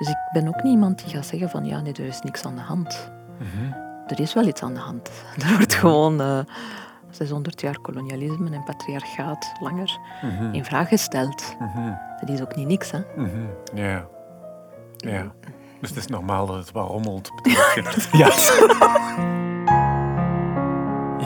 Dus ik ben ook niet iemand die gaat zeggen van ja, nee, er is niks aan de hand. Er is wel iets aan de hand. Er wordt gewoon eh 600 jaar kolonialisme en patriarchaat langer in vraag gesteld. Dat is ook niet niks, hè. Mhm. Ja. Ja. Dus het is normaal dat het wel rommelt. ja.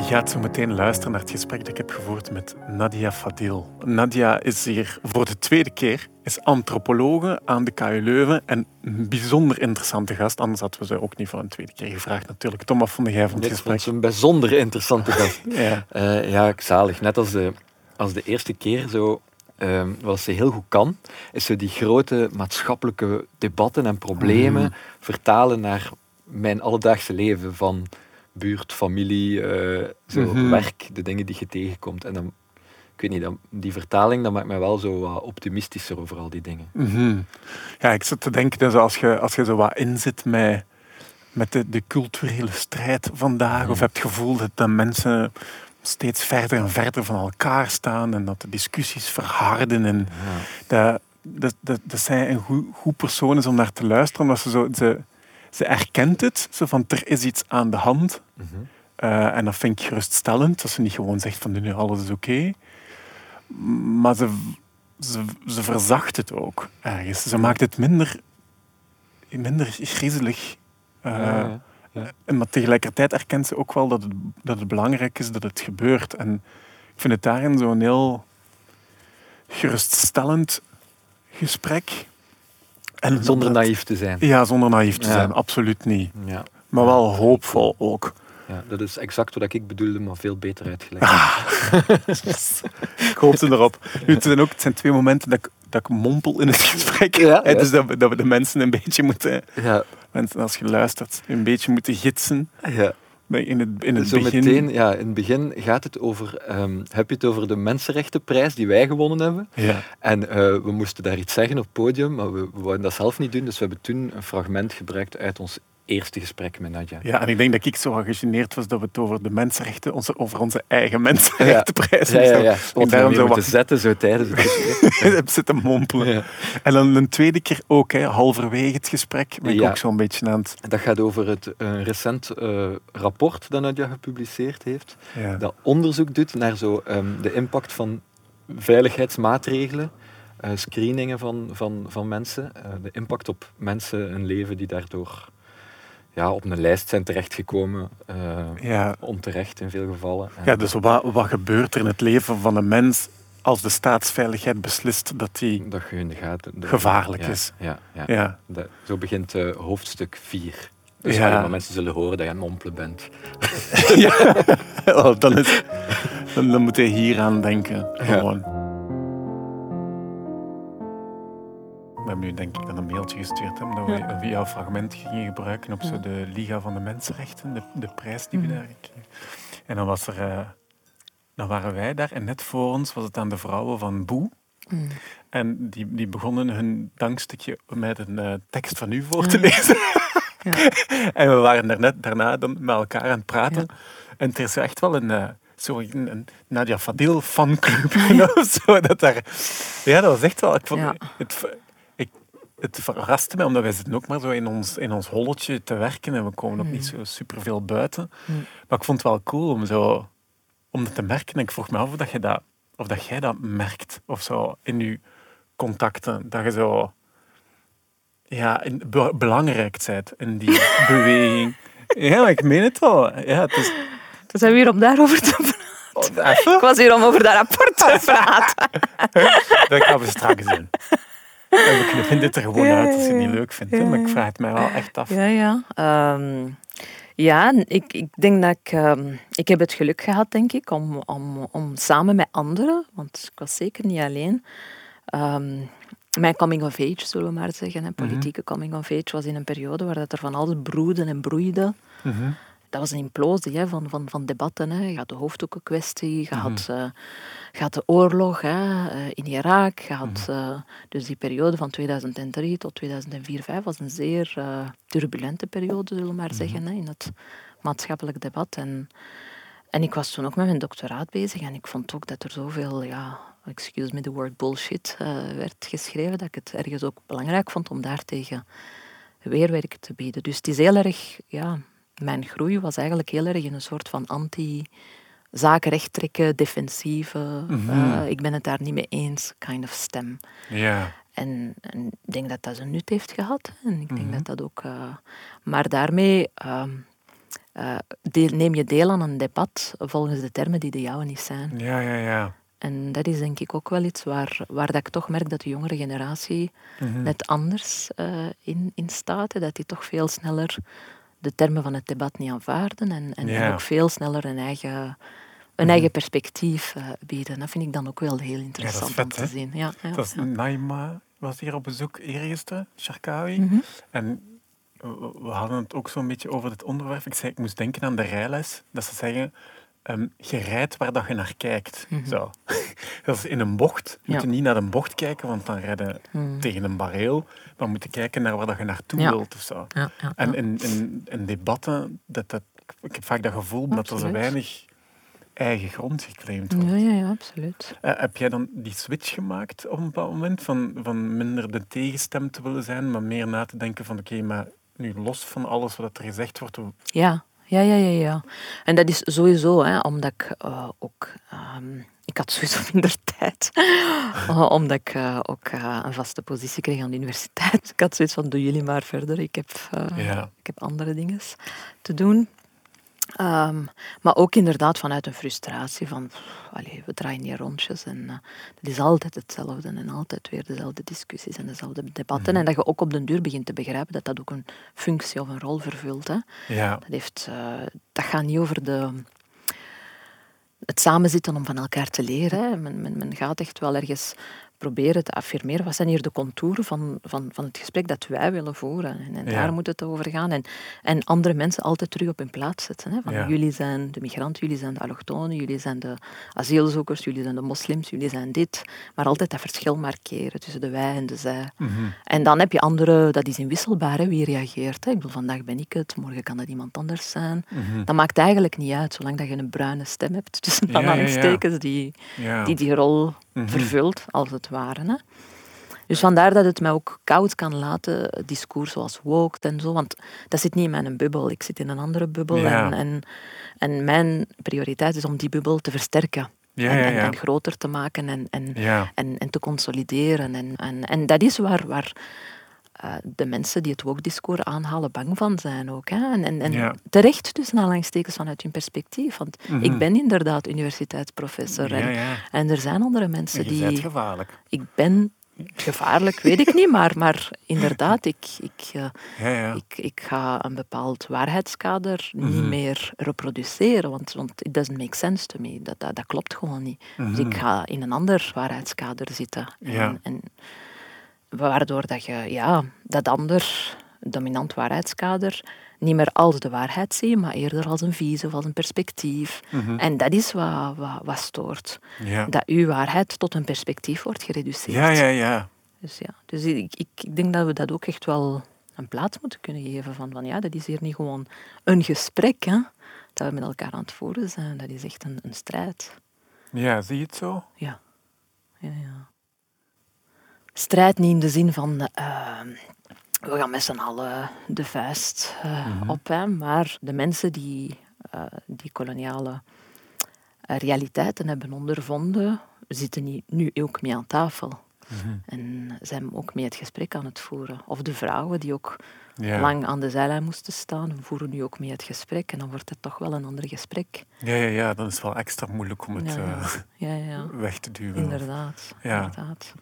Je gaat zo meteen luisteren naar het gesprek dat ik heb gevoerd met Nadia Fadil. Nadia is hier voor de tweede keer, is antropologe aan de KU Leuven en een bijzonder interessante gast. Anders hadden we ze ook niet voor een tweede keer gevraagd natuurlijk. Tom, wat vond jij van het Dit gesprek? vond ze een bijzonder interessante gast. Ja. Eh, ja, zalig. Net als de, als de eerste keer zo, ehm, wat ze heel goed kan, is ze die grote maatschappelijke debatten en problemen Mhm. vertalen naar mijn alledaagse leven van buurt, familie, eh, zo, Mhm. werk, de dingen die je tegenkomt. En dan, ik weet niet, dan, die vertaling dat maakt mij wel zo wat optimistischer over al die dingen. Mhm. Ja, ik zit te denken, dus als, je, als je zo wat inzit met, met de, de culturele strijd vandaag, of hebt het gevoel dat, dat mensen steeds verder en verder van elkaar staan en dat de discussies verharden en dat, dat, dat, dat zij een goed, goed persoon is om naar te luisteren, omdat ze zo... Ze, ze erkent het, zo van er is iets aan de hand. Eh, en dat vind ik geruststellend, dat ze niet gewoon zegt van nu alles is oké. Maar ze, ze, ze verzacht het ook ergens. Ze maakt het minder, minder griezelig. Eh, Ja, Maar tegelijkertijd erkent ze ook wel dat het, dat het belangrijk is dat het gebeurt. En ik vind het daarin zo'n heel geruststellend gesprek. En Zonder dat- naïef te zijn. Ja, zonder naïef te Ja. zijn, absoluut niet. Ja. Maar wel hoopvol ook. Ja, dat is exact wat ik bedoelde, maar veel beter uitgelegd. Ik hoopte erop. Nu, het, zijn ook, het zijn twee momenten dat ik, dat ik mompel in het gesprek. Ja, Hè, ja. Dus dat we, dat we de mensen een beetje moeten, Ja, mensen als je luistert, een beetje moeten gidsen. ja. In het, in het Zo begin. meteen, ja, in het begin gaat het over, ehm, heb je het over de mensenrechtenprijs die wij gewonnen hebben. Ja. En eh, we moesten daar iets zeggen op het podium, maar we, we wouden dat zelf niet doen. Dus we hebben toen een fragment gebruikt uit ons eerste gesprek met Nadja. ja, en ik denk dat ik zo gegeneerd was dat we het over de mensenrechten, onze, over onze eigen mensenrechtenprijs Ja, ja, ja. Daarom we zo wat zetten zo tijdens het gesprek. heb zitten mompelen. Ja. En dan een tweede keer ook, hè, halverwege het gesprek, ben ik Ja. ook zo'n beetje aan het... Dat gaat over het recent eh, rapport dat Nadja gepubliceerd heeft. Ja. dat onderzoek doet naar zo, ehm, de impact van veiligheidsmaatregelen, eh, screeningen van, van, van mensen, eh, de impact op mensen hun leven die daardoor ja, op een lijst zijn terechtgekomen, eh Ja. onterecht in veel gevallen. En Ja, dus wat, wat gebeurt er in het leven van een mens als de staatsveiligheid beslist dat die... Dat je in de gaten... de- Gevaarlijk ja, is. Ja, ja. Ja, zo begint eh, hoofdstuk 4. Dus Ja. maar mensen zullen horen dat je aan mompelen bent. ja. Oh, dan, is, dan, dan moet je hier aan denken. Gewoon. Hebben nu denk ik dan een mailtje gestuurd hè, omdat we we jouw fragment gingen gebruiken op zo de Liga van de Mensenrechten, de, de prijs die we daar kregen. En dan, was er, eh, dan waren wij daar en net voor ons was het aan de vrouwen van Boe. En die, die begonnen hun dankstukje met een eh, tekst van u voor te lezen. en we waren daar net daarna dan met elkaar aan het praten. En er is echt wel een, zo een, een Nadia Fadil fanclub of zo. Dat daar, ja, dat was echt wel... Ik vond, Ja. het, ver- ik, het verraste mij, omdat wij zitten ook maar zo in ons, in ons holletje te werken. En we komen ook niet zo superveel buiten. Maar ik vond het wel cool om, zo, om dat te merken. En ik vroeg me af of, dat je dat, of dat jij dat merkt. Of zo in je contacten. Dat je zo... Ja, in, be- belangrijk bent in die beweging. Ja, ik meen het wel. Ja, het is... Dus zijn we hier om daarover te praten. Oh? Ik was hier om over dat rapport te praten. Dat gaan we straks doen. En we knippen dit er gewoon Ja, uit als je het niet leuk vindt. Maar ik vraag het mij wel echt af. Ja, ja. Ehm, ja, ik, ik denk dat ik... ehm, ik heb het geluk gehad, denk ik, om, om, om samen met anderen, want ik was zeker niet alleen, ehm, mijn coming of age, zullen we maar zeggen, hè, politieke coming of age, was in een periode waar dat er van alles broedde en broeide. Mhm. Dat was een implosie hè, van, van, van debatten. Hè. Je had de hoofddoekenkwestie, je had, eh, je had de oorlog hè, eh, in Irak. Je had, eh, dus die periode van 2003 tot 2004, 2005 was een zeer turbulente periode, zullen we maar zeggen, hè, in het maatschappelijk debat. En, en ik was toen ook met mijn doctoraat bezig en ik vond ook dat er zoveel ja, excuse me the word bullshit, werd geschreven, dat ik het ergens ook belangrijk vond om daartegen weerwerk te bieden. Dus het is heel erg, ja, mijn groei was eigenlijk heel erg in een soort van anti- zaken recht trekken, defensieve, mm ik ben het daar niet mee eens, kind of stem. Ja. En, en, ik denk dat dat zijn nut heeft gehad. En ik denk mhm. dat dat ook... Uh, maar daarmee uh, deel, neem je deel aan een debat volgens de termen die de jouwe niet zijn. Ja, ja, ja. En dat is denk ik ook wel iets waar, waar dat ik toch merk dat de jongere generatie mhm. net anders in, in staat. Dat die toch veel sneller de termen van het debat niet aanvaarden en, en, ook veel sneller een eigen een eigen perspectief uh, bieden. Dat vind ik dan ook wel heel interessant om te zien. Ja, ja, dat is Naima was hier op bezoek eergisteren, Sharkawi. Mm En we hadden het ook zo'n beetje over dit onderwerp. Ik zei, ik moest denken aan de rijles. Dat ze zeggen, um, je rijdt waar dat je naar kijkt. Mm -hmm. Zo. dat is in een bocht. Je moet niet naar een bocht kijken, want dan rijden mm. tegen een bareel. Maar moet je kijken naar waar dat je naartoe wilt. Of zo. En in, in, in debatten, dat, dat, ik heb vaak dat gevoel dat er zo weinig eigen grond geclaimd wordt. Ja, ja, ja absoluut. Uh, heb jij dan die switch gemaakt op een bepaald moment? Van, van minder de tegenstem te willen zijn, maar meer na te denken van oké, maar nu los van alles wat er gezegd wordt. Ja, ja, ja, ja. ja. En dat is sowieso, hè, omdat ik uh, ook... Um, ik had sowieso minder tijd, uh, omdat ik uh, ook een vaste positie kreeg aan de universiteit. Ik had zoiets van, doe jullie maar verder. Ik heb, ja. ik heb andere dingen te doen. Um, maar ook inderdaad vanuit een frustratie van, allez, we draaien hier rondjes en uh, het is altijd hetzelfde en altijd weer dezelfde discussies en dezelfde debatten. Mhm. En dat je ook op den duur begint te begrijpen dat dat ook een functie of een rol vervult. Hè. Ja. Dat, heeft, uh, dat gaat niet over de, het samenzitten om van elkaar te leren. Men, men, men, gaat echt wel ergens proberen te affirmeren. Wat zijn hier de contouren van, van, van het gesprek dat wij willen voeren? En, en daar moet het over gaan. En, en andere mensen altijd terug op hun plaats zetten. Hè? Van, Jullie zijn de migranten, jullie zijn de allochtonen, jullie zijn de asielzoekers, jullie zijn de moslims, jullie zijn dit. Maar altijd dat verschil markeren tussen de wij en de zij. Mhm. En dan heb je andere, dat is inwisselbaar, hè, wie reageert. Hè? Ik bedoel, vandaag ben ik het, morgen kan dat iemand anders zijn. Mm Dat maakt eigenlijk niet uit, zolang dat je een bruine stem hebt tussen aanhalingstekens die, die die rol Mhm. vervuld, als het ware. Hè. Dus vandaar dat het mij ook koud kan laten, discours zoals woke en zo. Want dat zit niet in mijn bubbel. Ik zit in een andere bubbel. En, en, en, mijn prioriteit is om die bubbel te versterken. Ja, en, ja, ja. en, groter te maken en, en, en, en, te consolideren. En, en, en dat is waar, waar uh, de mensen die het woke-discours aanhalen bang van zijn ook. Hè? En, en, en terecht dus aanhalingstekens vanuit hun perspectief. Want Mhm. ik ben inderdaad universiteitsprofessor. En, en er zijn andere mensen Je die... bent gevaarlijk. Ik ben gevaarlijk, weet ik niet, maar, maar inderdaad, ik, ik, uh, Ja, ja. ik, ik ga een bepaald waarheidskader niet Mhm. meer reproduceren, want, want it doesn't make sense to me. Dat, dat, dat klopt gewoon niet. Dus Mhm. ik ga in een ander waarheidskader zitten. En, Ja. en waardoor dat je ja, dat ander dominant waarheidskader niet meer als de waarheid ziet, maar eerder als een visie of als een perspectief. Mhm. En dat is wat, wat, wat stoort. Ja. Dat uw waarheid tot een perspectief wordt gereduceerd. ja, ja, ja. Dus, ja. dus ik, ik, ik denk dat we dat ook echt wel een plaats moeten kunnen geven. Van, van ja, dat is hier niet gewoon een gesprek hè, dat we met elkaar aan het voeren zijn. Dat is echt een, een strijd. Ja, zie je het zo? Ja. ja, ja. Strijd niet in de zin van eh, we gaan met z'n allen de vuist eh, Mhm. op, hè, maar de mensen die eh, die koloniale realiteiten hebben ondervonden, zitten nu ook mee aan tafel. Mhm. En zijn ook mee het gesprek aan het voeren. Of de vrouwen die ook Ja. lang aan de zijlijn moesten staan, voeren nu ook mee het gesprek. En dan wordt het toch wel een ander gesprek. Ja, ja, ja, dan is het wel extra moeilijk om het Ja, Ja, ja, ja. weg te duwen. Inderdaad, Ja. inderdaad.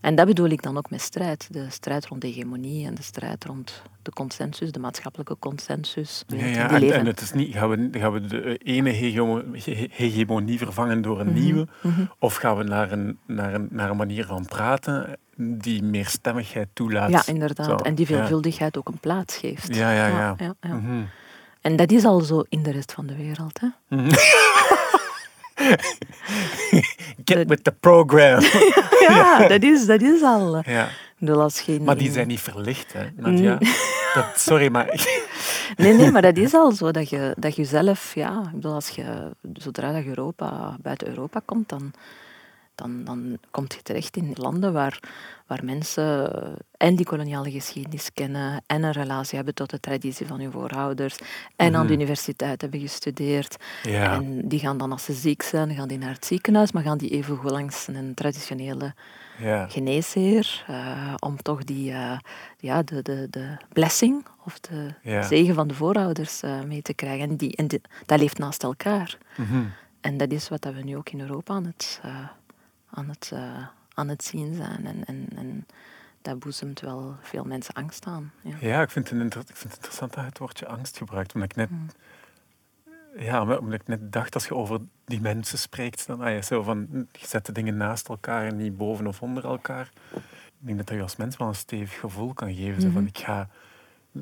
En dat bedoel ik dan ook met strijd. De strijd rond hegemonie en de strijd rond de consensus, de maatschappelijke consensus. Ja, ja. En, het is niet, gaan we, gaan we de ene hegemo- he- hegemonie vervangen door een Mhm, nieuwe? mhm. Of gaan we naar een, naar, een, naar een manier van praten die meer stemmigheid toelaat? Ja, inderdaad. Zo, En die ja. veelvuldigheid ook een plaats geeft. Ja, ja, ja. ja, ja. Mhm. En dat is al zo in de rest van de wereld. Hè? Get with the program. Ja, dat is, dat is al. ja. als geen, Maar die zijn niet verlicht, hè, Nadia. Dat, sorry, maar... Nee, nee, maar dat is al zo. Dat je, dat je zelf, ja, ik bedoel, als je, zodra dat je Europa, buiten Europa komt, dan, dan, dan kom je terecht in landen waar, waar mensen eh, en die koloniale geschiedenis kennen en een relatie hebben tot de traditie van hun voorouders en aan de Mhm. universiteit hebben gestudeerd. Ja. En die gaan dan als ze ziek zijn, gaan die naar het ziekenhuis, maar gaan die even goed langs een traditionele ja. geneesheer eh, om toch die, eh, ja, de, de, de blessing of de Ja. zegen van de voorouders mee te krijgen. En, die, en die- dat leeft naast elkaar. Mhm. En dat is wat we nu ook in Europa aan het, aan het, eh, aan het zien zijn. En, en, en dat boezemt wel veel mensen angst aan. Ja. Ja, ik vind, het inter- ik vind het interessant dat het woordje angst gebruikt. Omdat ik net, ja, omdat ik net dacht, als je over die mensen spreekt, dan ah, je, zo van, je zet de dingen naast elkaar en niet boven of onder elkaar. Ik denk dat dat je als mens wel een stevig gevoel kan geven. Zo van, ik, ga,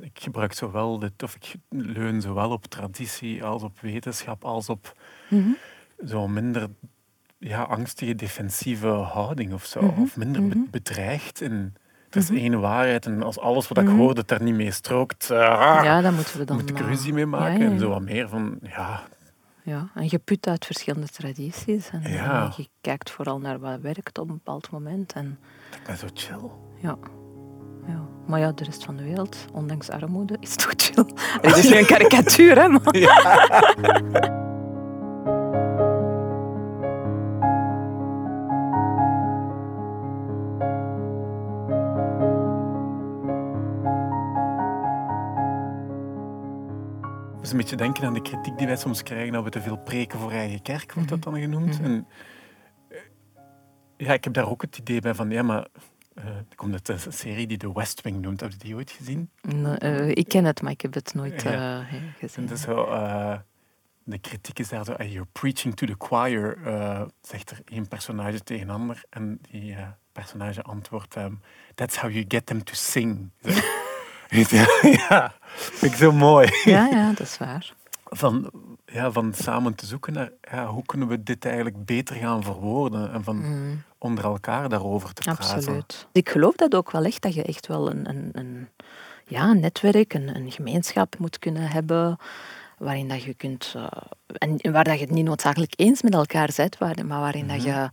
ik gebruik zowel dit, of ik leun zowel op traditie als op wetenschap, als op Mhm. zo'n minder ja, angstige defensieve houding of zo. Mhm, Of minder mhm. bedreigd. En er is één waarheid en als alles wat ik Mhm. hoor dat daar niet mee strookt, uh, Ja, daar moeten we dan... moet ik eh, ruzie mee maken. ja, ja, En zo wat meer van, ja, Ja, en je put uit verschillende tradities. En, je kijkt vooral naar wat werkt op een bepaald moment. En, dat ben zo chill. ja. Ja. Maar ja, de rest van de wereld, ondanks armoede, is toch chill. Het is geen karikatuur, hè, man. beetje denken aan de kritiek die wij soms krijgen dat we te veel preken voor eigen kerk, wordt dat dan genoemd. En, eh, ja, ik heb daar ook het idee bij van, ja, maar eh er komt uit een serie die de West Wing noemt. Heb je die ooit gezien? Nee, eh, ik ken het, maar ik heb het nooit Ja. En gezien. dat zo, eh, de kritiek is daar zo, "Ah, you're preaching to the choir, zegt er één personage tegen een ander. En die personage antwoordt, ehm, that's how you get them to sing. Ja, vind ik zo mooi. Ja, ja, dat is waar. Van, ja, van samen te zoeken naar, ja, hoe kunnen we dit eigenlijk beter gaan verwoorden en van Mm. onder elkaar daarover te praten. Absoluut. Ik geloof dat ook wel echt, dat je echt wel een, een, een, ja, een netwerk, een, een gemeenschap moet kunnen hebben, waarin dat je kunt, eh, en waar dat je het niet noodzakelijk eens met elkaar bent, maar waarin dat je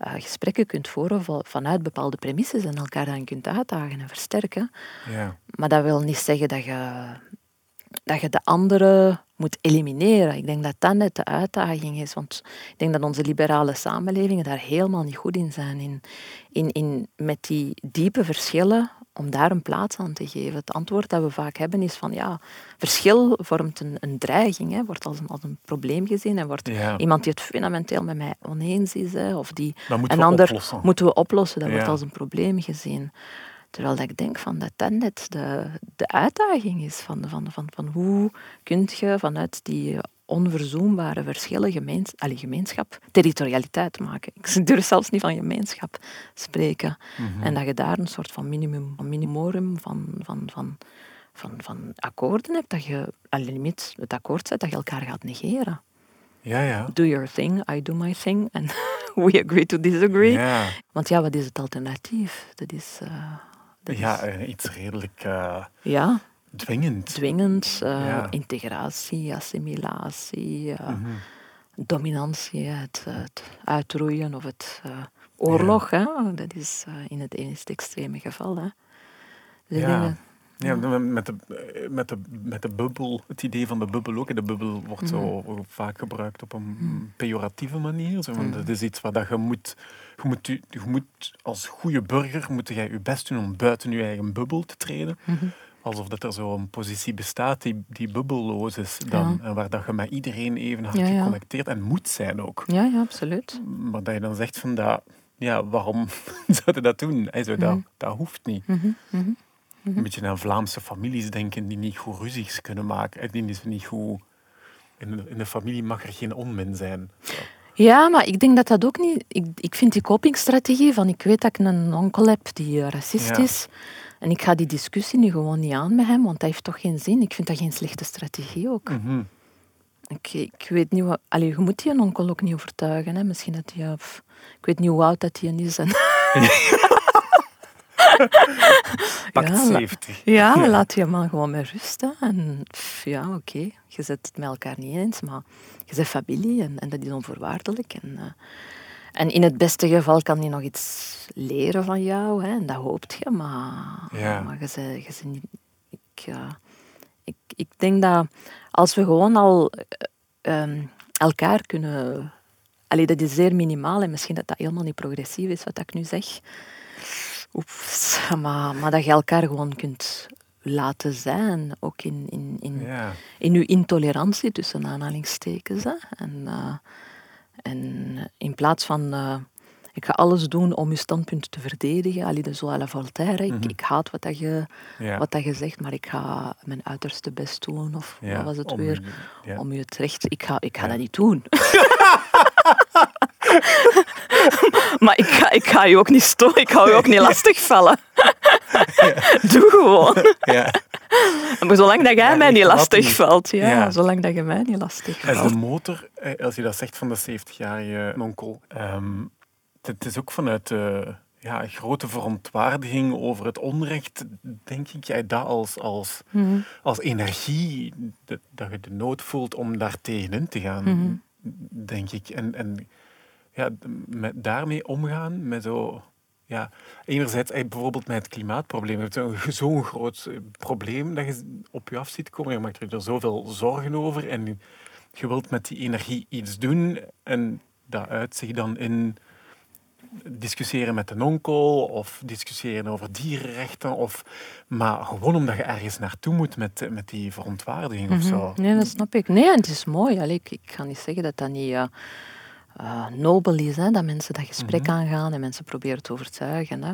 eh, gesprekken kunt voeren van- vanuit bepaalde premisses en elkaar dan kunt uitdagen en versterken. Ja. Maar dat wil niet zeggen dat je, dat je de andere moet elimineren. Ik denk dat dat net de uitdaging is. Want ik denk dat onze liberale samenlevingen daar helemaal niet goed in zijn. In, in, in met die diepe verschillen, om daar een plaats aan te geven. Het antwoord dat we vaak hebben is van ja, verschil vormt een, een dreiging, hè, wordt als een, als een probleem gezien en wordt Ja. iemand die het fundamenteel met mij oneens is, hè, of die een ander oplossen. moeten we oplossen, dat Ja. wordt als een probleem gezien. Terwijl dat ik denk van dat dat net de, de uitdaging is van, van, van, van hoe kun je vanuit die onverzoenbare verschillen gemeens, gemeenschap, territorialiteit maken. Ik durf zelfs niet van gemeenschap spreken. Mhm. En dat je daar een soort van minimum, minimorum van, van, van, van, van akkoorden hebt, dat je al limiet het akkoord zet dat je elkaar gaat negeren. Ja, ja. Do your thing, I do my thing, and we agree to disagree. Ja, Want ja, wat is het alternatief? Dat is, eh, dat ja is eh, iets redelijk eh, ja, dwingend. dwingend, eh, Ja. integratie, assimilatie, Mhm. dominantie, het, het uitroeien of het oorlog. Hè? Dat is in het ene extreme geval. Hè? Dus ik Ja. dat- Ja, met de, met, de, met de bubbel, het idee van de bubbel ook. De bubbel wordt zo vaak gebruikt op een pejoratieve manier. Zo, van, Dat is iets waar dat je moet... Je moet, je, moet als goede burger moet jij je best doen om buiten je eigen bubbel te treden. Alsof dat er zo'n positie bestaat die, die bubbelloos is dan. En waar dat je met iedereen even hard Ja, ja. geconnecteerd en moet zijn ook. ja, ja, absoluut. Maar dat je dan zegt van, dat, ja, waarom zou je dat doen? Hij zo, dat, dat hoeft niet. Mhm. Een beetje aan Vlaamse families denken die niet goed ruzies kunnen maken. En die is niet goed... In de, in de familie mag er geen onmin zijn. Zo. Ja, maar ik denk dat dat ook niet... Ik, ik vind die copingstrategie van ik weet dat ik een onkel heb die eh, racist Ja. is en ik ga die discussie nu gewoon niet aan met hem, want dat heeft toch geen zin. Ik vind dat geen slechte strategie ook. Mhm. Ik, ik weet niet wat... Allee, je moet die onkel ook niet overtuigen. Hè. Misschien dat hij... ik weet niet hoe oud dat hij is. En, Pakt Ja, la- 70. ja, laat je man gewoon met rust. hè. En ja, oké, je zet het met elkaar niet eens, maar je bent familie en, en dat is onvoorwaardelijk. En, eh, En in het beste geval kan hij nog iets leren van jou, hè, en dat hoopt je, maar, Ja. maar je, ze, je niet. Ik, ik, ik denk dat als we gewoon al eh, ehm, elkaar kunnen. Allee, dat is zeer minimaal en misschien dat dat helemaal niet progressief is wat ik nu zeg. Oeps, maar, maar dat je elkaar gewoon kunt laten zijn, ook in, in, in, Ja. in uw intolerantie tussen aanhalingstekens. Hè. En, eh, en in plaats van eh, ik ga alles doen om je standpunt te verdedigen, allee, de zo à la Voltaire, ik, Mhm. ik haat wat, dat je, Ja. wat dat je zegt, maar ik ga mijn uiterste best doen. Of Ja, wat was het om weer? Om je het recht... Ik ga, ik ga dat niet doen. maar ik ga, ik ga je ook niet storen, ik ga je ook niet lastigvallen. Doe gewoon. Ja. Maar zolang dat jij Ja, mij niet lastig niet. valt, ja, Ja. zolang dat je mij niet lastig Als de motor, eh, als je dat zegt van de 70-jarige onkel, ehm, het- is ook vanuit de ja, grote verontwaardiging over het onrecht, denk ik, jij dat als, als, Mhm. als energie, dat, dat je de nood voelt om daar tegenin te gaan, Mhm. denk ik. En, en ja, met daarmee omgaan, met zo... Ja, enerzijds eh, bijvoorbeeld met het klimaatprobleem. Je hebt zo'n- groot eh, probleem dat je op je af ziet komen. Je maakt er zoveel zorgen over. En je- wilt met die energie iets doen. En dat uit zich dan in discussiëren met een onkel of discussiëren over dierenrechten. Of, maar gewoon omdat je ergens naartoe moet met, met die verontwaardiging of zo. Mhm. Nee, dat snap ik. Nee, het is mooi. Allee, ik, ik ga niet zeggen dat dat niet eh, nobel is, hè, dat mensen dat gesprek Mhm. aangaan en mensen proberen te overtuigen. Hè.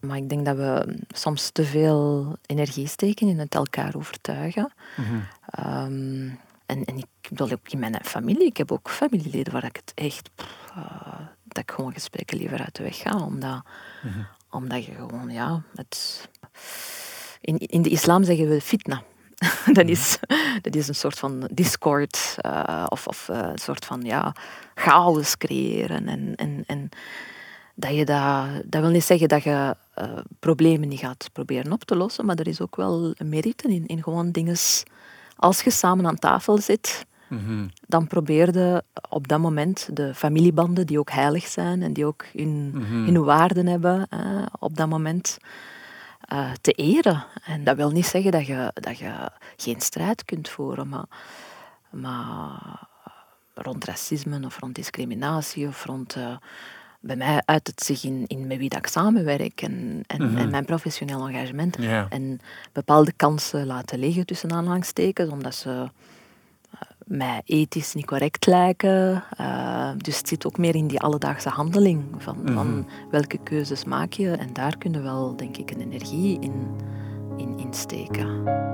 Maar ik denk dat we soms te veel energie steken in het elkaar overtuigen. Mhm. Ehm, en, en ik bedoel ook in mijn familie. Ik heb ook familieleden waar ik het echt... pff, eh, dat ik gewoon gesprekken liever uit de weg ga. Omdat, Mhm. omdat je gewoon, ja... Het, in, in de islam zeggen we fitna. dat, is, dat is een soort van discord eh, of, of eh, een soort van ja, chaos creëren. En, en, en dat, je dat, dat wil niet zeggen dat je eh, problemen niet gaat proberen op te lossen, maar er is ook wel een merite in, in gewoon dingen. Als je samen aan tafel zit, Mhm. dan probeerde op dat moment de familiebanden, die ook heilig zijn en die ook hun, Mhm. hun waarden hebben, op dat moment eh, te eren. En dat wil niet zeggen dat je, dat je geen strijd kunt voeren, maar, maar rond racisme of rond discriminatie of rond... eh, bij mij uit het zich in, in met wie dat ik samenwerk en, en, Mhm. en mijn professioneel engagement. En bepaalde kansen laten liggen tussen aanhalingstekens, omdat ze mij ethisch niet correct lijken. Eh, dus het zit ook meer in die alledaagse handeling van, van welke keuzes maak je. En daar kunnen we wel, denk ik, een energie in, in, in steken.